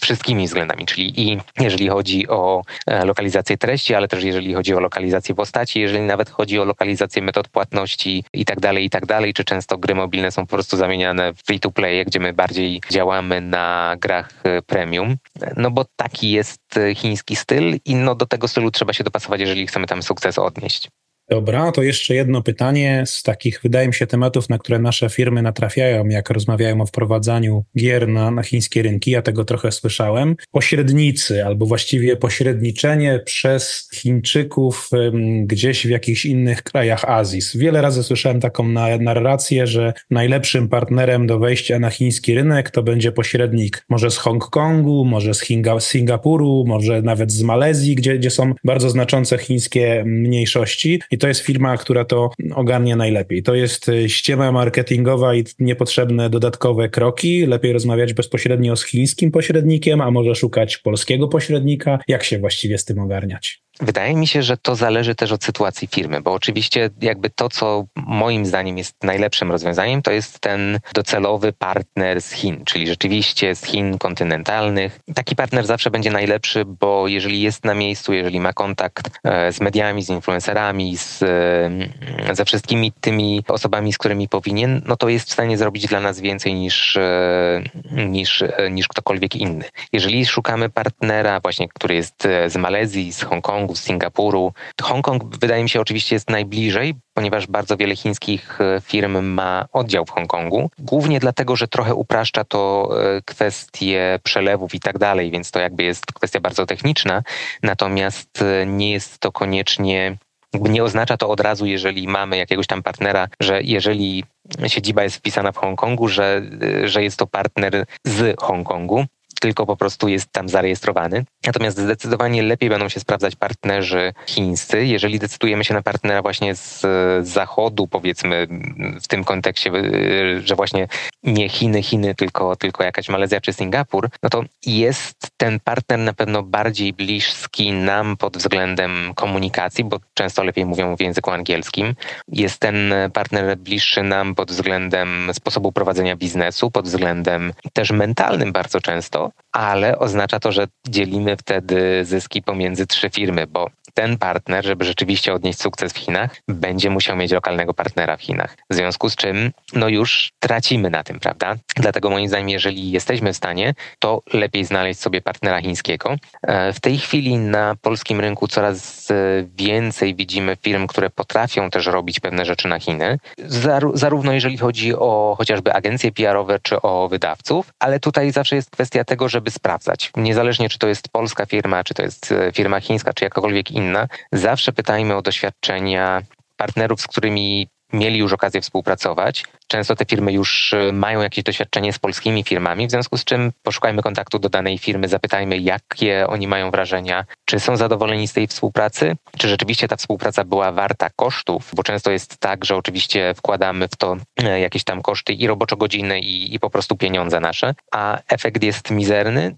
wszystkimi względami, czyli i jeżeli chodzi o lokalizację treści, ale też jeżeli chodzi o lokalizację postaci, jeżeli nawet chodzi o lokalizację metod płatności i tak dalej, i tak dalej, czy często gry mobilne są po prostu zamieniane w free-to-play, gdzie my bardziej działamy na grach e, premium, no bo taki jest e, chiński styl i no do tego stylu trzeba się dopasować, jeżeli chcemy tam sukces odnieść. Dobra, to jeszcze jedno pytanie z takich, wydaje mi się, tematów, na które nasze firmy natrafiają, jak rozmawiają o wprowadzaniu gier na, na chińskie rynki. Ja tego trochę słyszałem. Pośrednicy, albo właściwie pośredniczenie przez Chińczyków um, gdzieś w jakichś innych krajach Azji. Wiele razy słyszałem taką na, narrację, że najlepszym partnerem do wejścia na chiński rynek to będzie pośrednik może z Hongkongu, może z Hinga, Singapuru, może nawet z Malezji, gdzie, gdzie są bardzo znaczące chińskie mniejszości. I to jest firma, która to ogarnia najlepiej. To jest e, ściema marketingowa i niepotrzebne dodatkowe kroki. Lepiej rozmawiać bezpośrednio z chińskim pośrednikiem, a może szukać polskiego pośrednika. Jak się właściwie z tym ogarniać? Wydaje mi się, że to zależy też od sytuacji firmy, bo oczywiście jakby to, co moim zdaniem jest najlepszym rozwiązaniem, to jest ten docelowy partner z Chin, czyli rzeczywiście z Chin kontynentalnych. Taki partner zawsze będzie najlepszy, bo jeżeli jest na miejscu, jeżeli ma kontakt e, z mediami, z influencerami, z, e, ze wszystkimi tymi osobami, z którymi powinien, no to jest w stanie zrobić dla nas więcej niż, e, niż, niż ktokolwiek inny. Jeżeli szukamy partnera właśnie, który jest z Malezji, z Hongkongu, z Singapuru, Hongkong wydaje mi się oczywiście jest najbliżej, ponieważ bardzo wiele chińskich firm ma oddział w Hongkongu. Głównie dlatego, że trochę upraszcza to kwestie przelewów i tak dalej, więc to jakby jest kwestia bardzo techniczna, natomiast nie jest to koniecznie nie oznacza to od razu, jeżeli mamy jakiegoś tam partnera, że jeżeli siedziba jest wpisana w Hongkongu, że, że jest to partner z Hongkongu tylko po prostu jest tam zarejestrowany. Natomiast zdecydowanie lepiej będą się sprawdzać partnerzy chińscy. Jeżeli decydujemy się na partnera właśnie z zachodu, powiedzmy w tym kontekście, że właśnie nie Chiny, Chiny, tylko, tylko jakaś Malezja czy Singapur, no to jest ten partner na pewno bardziej bliski nam pod względem komunikacji, bo często lepiej mówią w języku angielskim. Jest ten partner bliższy nam pod względem sposobu prowadzenia biznesu, pod względem też mentalnym bardzo często, ale oznacza to, że dzielimy wtedy zyski pomiędzy trzy firmy, bo ten partner, żeby rzeczywiście odnieść sukces w Chinach, będzie musiał mieć lokalnego partnera w Chinach. W związku z czym, no już tracimy na tym, prawda? Dlatego moim zdaniem, jeżeli jesteśmy w stanie, to lepiej znaleźć sobie partnera chińskiego. E, w tej chwili na polskim rynku coraz więcej widzimy firm, które potrafią też robić pewne rzeczy na Chiny, zarówno jeżeli chodzi o chociażby agencje PR-owe czy o wydawców, ale tutaj zawsze jest kwestia tego, żeby sprawdzać. Niezależnie czy to jest polska firma, czy to jest e, firma chińska, czy jakakolwiek inna, zawsze pytajmy o doświadczenia partnerów, z którymi mieli już okazję współpracować. Często te firmy już e, mają jakieś doświadczenie z polskimi firmami, w związku z czym poszukajmy kontaktu do danej firmy, zapytajmy, jakie oni mają wrażenia, czy są zadowoleni z tej współpracy, czy rzeczywiście ta współpraca była warta kosztów, bo często jest tak, że oczywiście wkładamy w to e, jakieś tam koszty i roboczo-godziny, i, i po prostu pieniądze nasze, a efekt jest mizerny,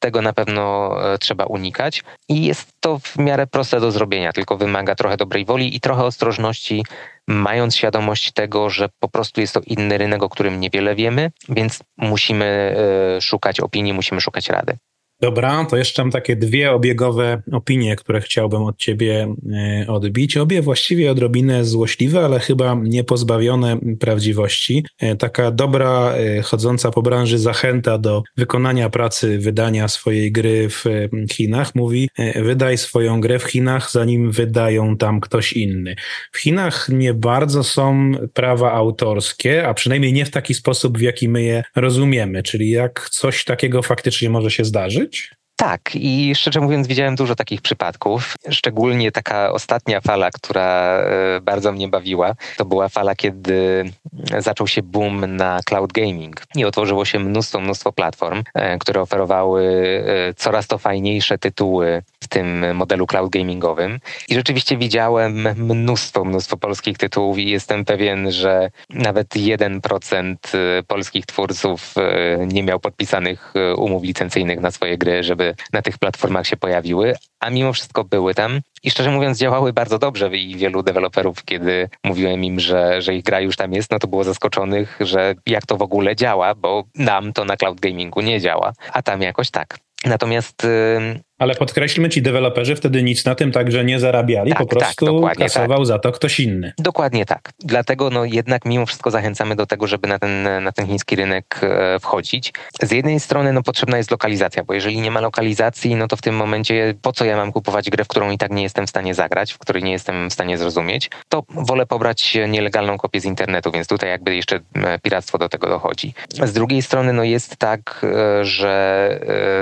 tego na pewno e, trzeba unikać i jest to w miarę proste do zrobienia, tylko wymaga trochę dobrej woli i trochę ostrożności, mając świadomość tego, że po prostu jest to inny rynek, o którym niewiele wiemy, więc musimy e, szukać opinii, musimy szukać rady. Dobra, to jeszcze mam takie dwie obiegowe opinie, które chciałbym od ciebie e, odbić. Obie właściwie odrobinę złośliwe, ale chyba nie pozbawione prawdziwości. E, taka dobra, e, chodząca po branży zachęta do wykonania pracy, wydania swojej gry w Chinach mówi: wydaj swoją grę w Chinach, zanim wydają tam ktoś inny. W Chinach nie bardzo są prawa autorskie, a przynajmniej nie w taki sposób, w jaki my je rozumiemy, czyli jak coś takiego faktycznie może się zdarzyć tak, i szczerze mówiąc, widziałem dużo takich przypadków. Szczególnie taka ostatnia fala, która e, bardzo mnie bawiła, to była fala, kiedy zaczął się boom na cloud gaming i otworzyło się mnóstwo, mnóstwo platform, e, które oferowały e, coraz to fajniejsze tytuły w tym modelu cloud gamingowym. I rzeczywiście widziałem mnóstwo, mnóstwo polskich tytułów i jestem pewien, że nawet 1% polskich twórców nie miał podpisanych umów licencyjnych na swoje gry, żeby na tych platformach się pojawiły, a mimo wszystko były tam i szczerze mówiąc działały bardzo dobrze i wielu deweloperów, kiedy mówiłem im, że, że ich gra już tam jest, no to było zaskoczonych, że jak to w ogóle działa, bo nam to na cloud gamingu nie działa, a tam jakoś tak. Natomiast ale podkreślmy, ci deweloperzy wtedy nic na tym także nie zarabiali, tak, po tak, prostu tak, kasował tak. za to ktoś inny. Dokładnie tak. Dlatego no jednak mimo wszystko zachęcamy do tego, żeby na ten, na ten chiński rynek e, wchodzić. Z jednej strony no, potrzebna jest lokalizacja, bo jeżeli nie ma lokalizacji, no to w tym momencie po co ja mam kupować grę, w którą i tak nie jestem w stanie zagrać, w której nie jestem w stanie zrozumieć, to wolę pobrać nielegalną kopię z internetu, więc tutaj jakby jeszcze e, piractwo do tego dochodzi. Z drugiej strony no jest tak, e, że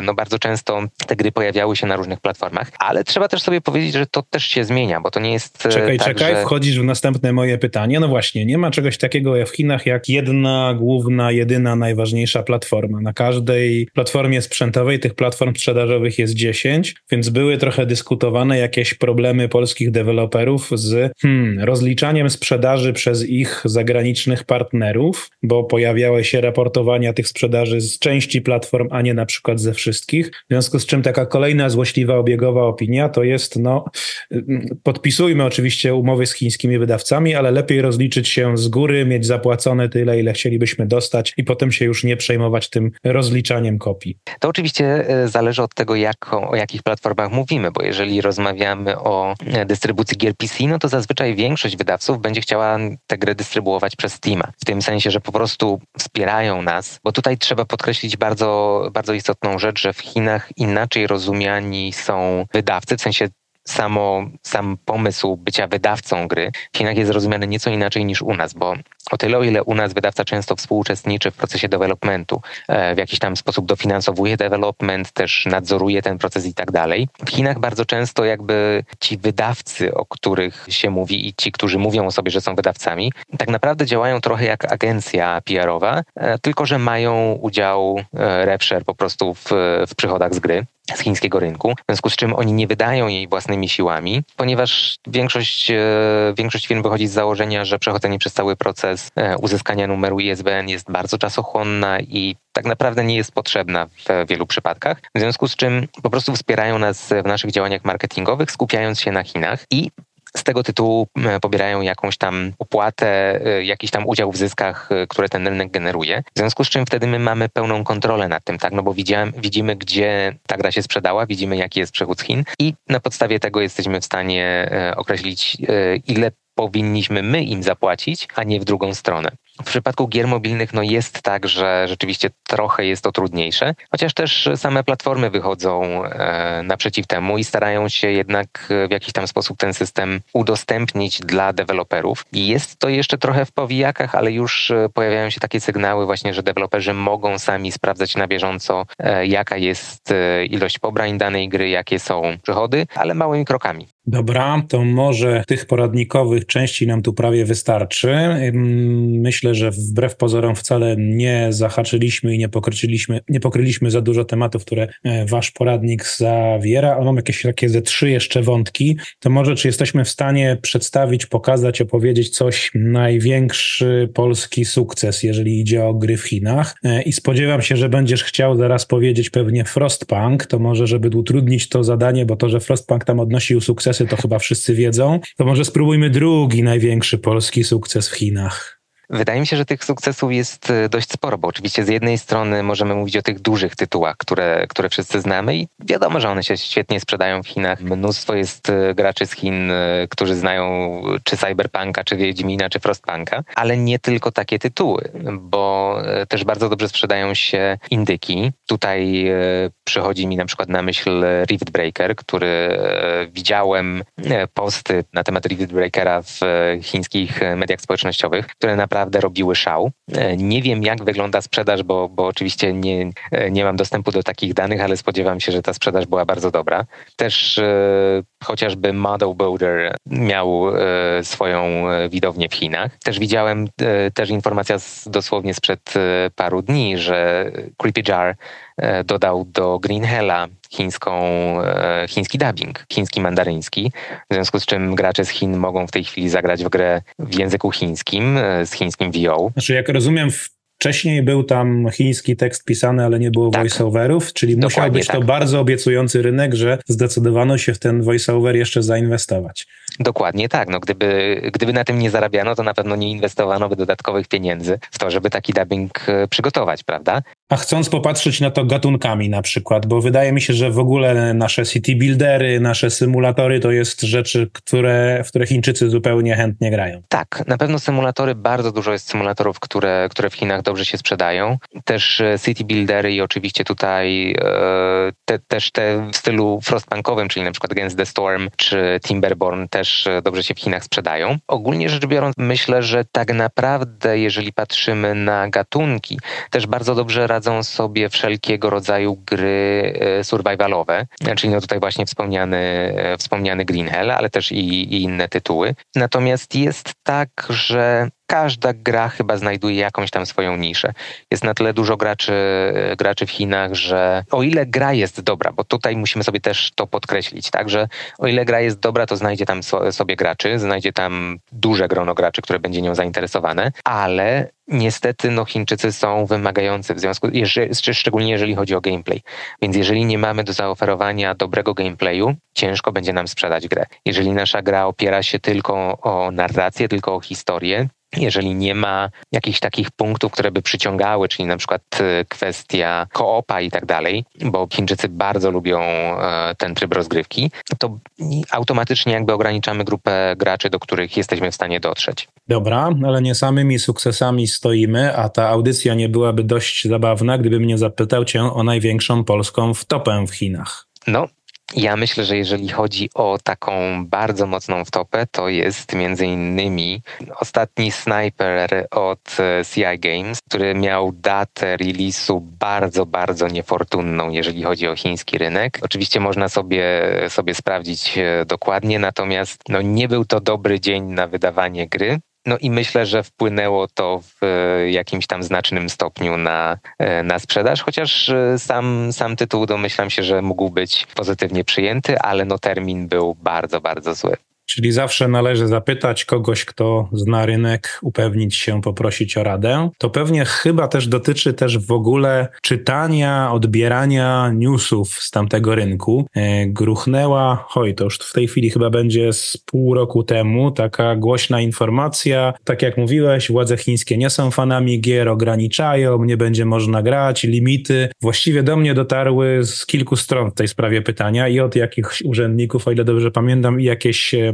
no bardzo często te gry pojawiały pojawiały się na różnych platformach, ale trzeba też sobie powiedzieć, że to też się zmienia, bo to nie jest. E, czekaj, tak, czekaj, że... wchodzisz w następne moje pytanie. No właśnie, nie ma czegoś takiego w Chinach jak jedna, główna, jedyna, najważniejsza platforma. Na każdej platformie sprzętowej tych platform sprzedażowych jest 10, więc były trochę dyskutowane jakieś problemy polskich deweloperów z hmm, rozliczaniem sprzedaży przez ich zagranicznych partnerów, bo pojawiały się raportowania tych sprzedaży z części platform, a nie na przykład ze wszystkich. W związku z czym taka kolejna podwójna, złośliwa, obiegowa opinia to jest, no, podpisujmy oczywiście umowy z chińskimi wydawcami, ale lepiej rozliczyć się z góry, mieć zapłacone tyle, ile chcielibyśmy dostać i potem się już nie przejmować tym rozliczaniem kopii. To oczywiście e, zależy od tego, jak, o jakich platformach mówimy, bo jeżeli rozmawiamy o e, dystrybucji gier PC, no to zazwyczaj większość wydawców będzie chciała te gry dystrybuować przez Steama. W tym sensie, że po prostu wspierają nas, bo tutaj trzeba podkreślić bardzo, bardzo istotną rzecz, że w Chinach inaczej są wydawcy, w sensie samo, sam pomysł bycia wydawcą gry w Chinach jest rozumiany nieco inaczej niż u nas, bo o tyle, o ile u nas wydawca często współuczestniczy w procesie developmentu, e, w jakiś tam sposób dofinansowuje development, też nadzoruje ten proces i tak dalej. W Chinach bardzo często jakby ci wydawcy, o których się mówi i ci, którzy mówią o sobie, że są wydawcami, tak naprawdę działają trochę jak agencja PR-owa, e, tylko że mają udział e, RevShare po prostu w, w przychodach z gry z chińskiego rynku, w związku z czym oni nie wydają jej własnymi siłami, ponieważ większość, większość firm wychodzi z założenia, że przechodzenie przez cały proces proces e, uzyskania numeru ISBN jest bardzo czasochłonna i tak naprawdę nie jest potrzebna w wielu przypadkach. W związku z czym po prostu wspierają nas w naszych działaniach marketingowych, skupiając się na Chinach i z tego tytułu pobierają jakąś tam opłatę, e, jakiś tam udział w zyskach, e, które ten rynek generuje. W związku z czym wtedy my mamy pełną kontrolę nad tym, tak? No bo widziałem, widzimy, gdzie ta gra się sprzedała, widzimy, jaki jest przychód z Chin i na podstawie tego jesteśmy w stanie określić, ile powinniśmy my im zapłacić, a nie w drugą stronę. W przypadku gier mobilnych no jest tak, że rzeczywiście trochę jest to trudniejsze, chociaż też same platformy wychodzą e, naprzeciw temu i starają się jednak w jakiś tam sposób ten system udostępnić dla deweloperów. I jest to jeszcze trochę w powijakach, ale już e, pojawiają się takie sygnały właśnie, że deweloperzy mogą sami sprawdzać na bieżąco, e, jaka jest e, ilość pobrań danej gry, jakie są przychody, ale małymi krokami. Dobra, to może tych poradnikowych części nam tu prawie wystarczy. Myślę, że wbrew pozorom wcale nie zahaczyliśmy i nie pokryliśmy, nie pokryliśmy za dużo tematów, które e, wasz poradnik zawiera, ale mam jakieś takie ze trzy jeszcze wątki. To może czy jesteśmy w stanie przedstawić, pokazać, opowiedzieć coś największy polski sukces, jeżeli idzie o gry w Chinach. E, I spodziewam się, że będziesz chciał zaraz powiedzieć pewnie Frostpunk, to może żeby utrudnić to zadanie, bo to, że Frostpunk tam odnosił sukces sukcesy, to chyba wszyscy wiedzą. To może spróbujmy drugi największy polski sukces w Chinach. Wydaje mi się, że tych sukcesów jest e, dość sporo, bo oczywiście z jednej strony możemy mówić o tych dużych tytułach, które, które wszyscy znamy i wiadomo, że one się świetnie sprzedają w Chinach. Mnóstwo jest e, graczy z Chin, e, którzy znają czy Cyberpunka, czy Wiedźmina, czy Frostpunka, ale nie tylko takie tytuły, bo też bardzo dobrze sprzedają się indyki. Tutaj przychodzi mi na przykład na myśl Rift Breaker, który widziałem posty na temat Rift Breakera w chińskich mediach społecznościowych, które naprawdę naprawdę robiły szał. E, nie wiem, jak wygląda sprzedaż, bo, bo oczywiście nie, e, nie mam dostępu do takich danych, ale spodziewam się, że ta sprzedaż była bardzo dobra. Też e, chociażby Model Builder miał e, swoją widownię w Chinach. Też widziałem e, też informacja z, dosłownie sprzed e, paru dni, że Creepy Jar dodał do Green Hella chińską, e, chiński dubbing, chiński mandaryński, w związku z czym gracze z Chin mogą w tej chwili zagrać w grę w języku chińskim, e, z chińskim VO. Znaczy, jak rozumiem, Wcześniej był tam chiński tekst pisany, ale nie było tak. voiceoverów, czyli Dokładnie musiał być tak. to bardzo obiecujący rynek, że zdecydowano się w ten voiceover jeszcze zainwestować. Dokładnie tak. No, gdyby, gdyby na tym nie zarabiano, to na pewno nie inwestowano by dodatkowych pieniędzy w to, żeby taki dubbing e, przygotować, prawda? A chcąc popatrzeć na to gatunkami na przykład, bo wydaje mi się, że w ogóle nasze city buildery, nasze symulatory to jest rzeczy, które, w które Chińczycy zupełnie chętnie grają. Tak, na pewno symulatory, bardzo dużo jest symulatorów, które, które w Chinach dobrze się sprzedają. Też e, city buildery i oczywiście tutaj e, te, też te w stylu frostpunkowym, czyli na przykład Against the Storm czy Timberborn też e, dobrze się w Chinach sprzedają. Ogólnie rzecz biorąc, myślę, że tak naprawdę, jeżeli patrzymy na gatunki, też bardzo dobrze radzą sobie wszelkiego rodzaju gry e, survivalowe, czyli no tutaj właśnie wspomniany, e, wspomniany Green Hell, ale też i, i inne tytuły. Natomiast jest tak, że każda gra chyba znajduje jakąś tam swoją niszę. Jest na tyle dużo graczy, graczy w Chinach, że o ile gra jest dobra, bo tutaj musimy sobie też to podkreślić, tak, że o ile gra jest dobra, to znajdzie tam so, sobie graczy, znajdzie tam duże grono graczy, które będzie nią zainteresowane, ale niestety no, Chińczycy są wymagający w związku, jeżeli, szczególnie jeżeli chodzi o gameplay. Więc jeżeli nie mamy do zaoferowania dobrego gameplayu, ciężko będzie nam sprzedać grę. Jeżeli nasza gra opiera się tylko o narrację, tylko o historię, jeżeli nie ma jakichś takich punktów, które by przyciągały, czyli na przykład e, kwestia koopa i tak dalej, bo Chińczycy bardzo lubią e, ten tryb rozgrywki, to automatycznie jakby ograniczamy grupę graczy, do których jesteśmy w stanie dotrzeć. Dobra, ale nie samymi sukcesami stoimy, a ta audycja nie byłaby dość zabawna, gdybym nie zapytał cię o największą polską wtopę w Chinach. No, ja myślę, że jeżeli chodzi o taką bardzo mocną wtopę, to jest między innymi ostatni Sniper od e, CI Games, który miał datę release'u bardzo, bardzo niefortunną, jeżeli chodzi o chiński rynek. Oczywiście można sobie, sobie sprawdzić e, dokładnie, natomiast no, nie był to dobry dzień na wydawanie gry. No i myślę, że wpłynęło to w e, jakimś tam znacznym stopniu na, e, na sprzedaż, chociaż e, sam, sam tytuł domyślam się, że mógł być pozytywnie przyjęty, ale no termin był bardzo, bardzo zły. Czyli zawsze należy zapytać kogoś, kto zna rynek, upewnić się, poprosić o radę. To pewnie chyba też dotyczy też w ogóle czytania, odbierania newsów z tamtego rynku. E, gruchnęła, oj, to już w tej chwili chyba będzie z pół roku temu, taka głośna informacja. Tak jak mówiłeś, władze chińskie nie są fanami gier, ograniczają, nie będzie można grać, limity. Właściwie do mnie dotarły z kilku stron w tej sprawie pytania i od jakichś urzędników, o ile dobrze pamiętam, i jakieś E,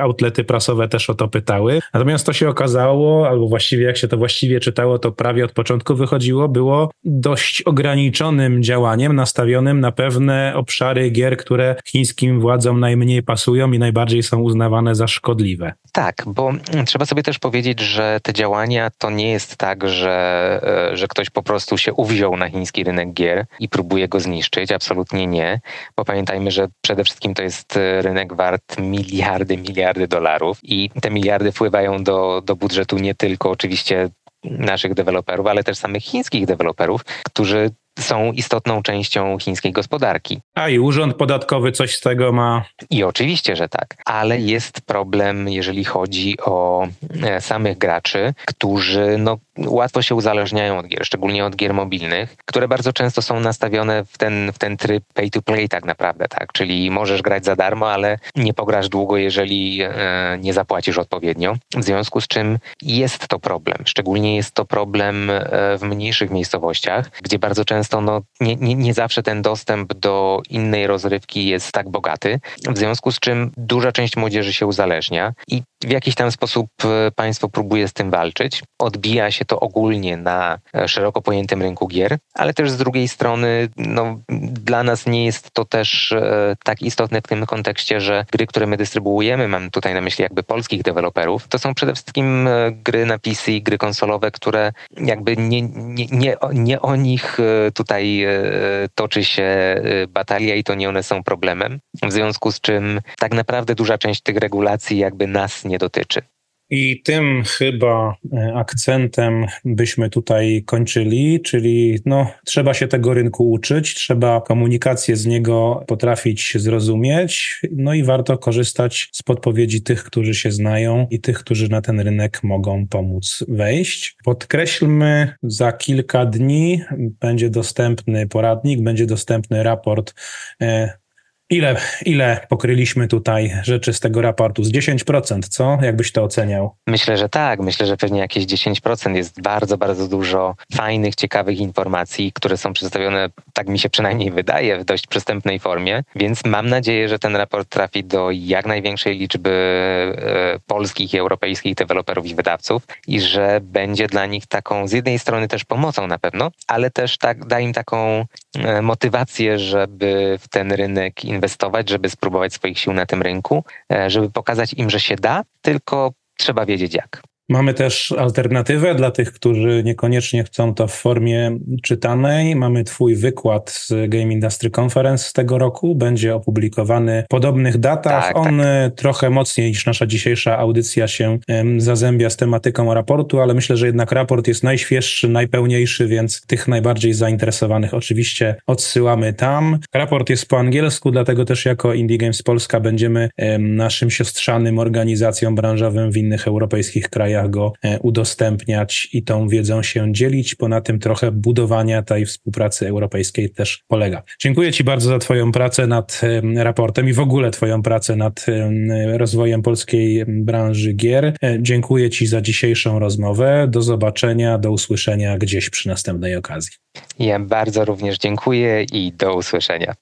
outlety prasowe też o to pytały. Natomiast to się okazało, albo właściwie jak się to właściwie czytało, to prawie od początku wychodziło, było dość ograniczonym działaniem nastawionym na pewne obszary gier, które chińskim władzom najmniej pasują i najbardziej są uznawane za szkodliwe. Tak, bo trzeba sobie też powiedzieć, że te działania to nie jest tak, że, e, że ktoś po prostu się uwziął na chiński rynek gier i próbuje go zniszczyć. Absolutnie nie, bo pamiętajmy, że przede wszystkim to jest e, rynek wart miliardów miliardy, miliardy dolarów i te miliardy wpływają do, do budżetu nie tylko oczywiście naszych deweloperów, ale też samych chińskich deweloperów, którzy są istotną częścią chińskiej gospodarki. A i urząd podatkowy coś z tego ma. I oczywiście, że tak. Ale jest problem, jeżeli chodzi o e, samych graczy, którzy no, łatwo się uzależniają od gier, szczególnie od gier mobilnych, które bardzo często są nastawione w ten, w ten tryb pay to play tak naprawdę, tak? Czyli możesz grać za darmo, ale nie pograsz długo, jeżeli e, nie zapłacisz odpowiednio. W związku z czym jest to problem. Szczególnie jest to problem e, w mniejszych miejscowościach, gdzie bardzo często no, nie, nie, nie zawsze ten dostęp do innej rozrywki jest tak bogaty, w związku z czym duża część młodzieży się uzależnia i w jakiś tam sposób e, państwo próbuje z tym walczyć. Odbija się to ogólnie na e, szeroko pojętym rynku gier, ale też z drugiej strony no, dla nas nie jest to też e, tak istotne w tym kontekście, że gry, które my dystrybuujemy, mam tutaj na myśli jakby polskich deweloperów, to są przede wszystkim gry na PC, gry konsolowe, które jakby nie, nie, nie, nie o nich tutaj toczy się batalia i to nie one są problemem, w związku z czym tak naprawdę duża część tych regulacji jakby nas nie dotyczy. I tym chyba e, akcentem byśmy tutaj kończyli, czyli no, trzeba się tego rynku uczyć, trzeba komunikację z niego potrafić zrozumieć, no i warto korzystać z podpowiedzi tych, którzy się znają i tych, którzy na ten rynek mogą pomóc wejść. Podkreślmy, za kilka dni będzie dostępny poradnik, będzie dostępny raport e, Ile, ile pokryliśmy tutaj rzeczy z tego raportu? Z 10%, co? Jakbyś to oceniał? Myślę, że tak. Myślę, że pewnie jakieś 10% jest bardzo, bardzo dużo fajnych, ciekawych informacji, które są przedstawione, tak mi się przynajmniej wydaje, w dość przystępnej formie. Więc mam nadzieję, że ten raport trafi do jak największej liczby e, polskich i europejskich deweloperów i wydawców i że będzie dla nich taką, z jednej strony też pomocą na pewno, ale też tak, da im taką e, motywację, żeby w ten rynek inwestować, żeby spróbować swoich sił na tym rynku, e, żeby pokazać im, że się da, tylko trzeba wiedzieć jak. Mamy też alternatywę dla tych, którzy niekoniecznie chcą to w formie czytanej. Mamy Twój wykład z Game Industry Conference z tego roku. Będzie opublikowany w podobnych datach. Tak, On tak. trochę mocniej niż nasza dzisiejsza audycja się zazębia z tematyką raportu, ale myślę, że jednak raport jest najświeższy, najpełniejszy, więc tych najbardziej zainteresowanych oczywiście odsyłamy tam. Raport jest po angielsku, dlatego też jako Indie Games Polska będziemy naszym siostrzanym organizacjom branżowym w innych europejskich krajach krajach go udostępniać i tą wiedzą się dzielić. Ponad tym trochę budowania tej współpracy europejskiej też polega. Dziękuję Ci bardzo za Twoją pracę nad raportem i w ogóle Twoją pracę nad rozwojem polskiej branży gier. Dziękuję Ci za dzisiejszą rozmowę. Do zobaczenia, do usłyszenia gdzieś przy następnej okazji. Ja bardzo również dziękuję i do usłyszenia.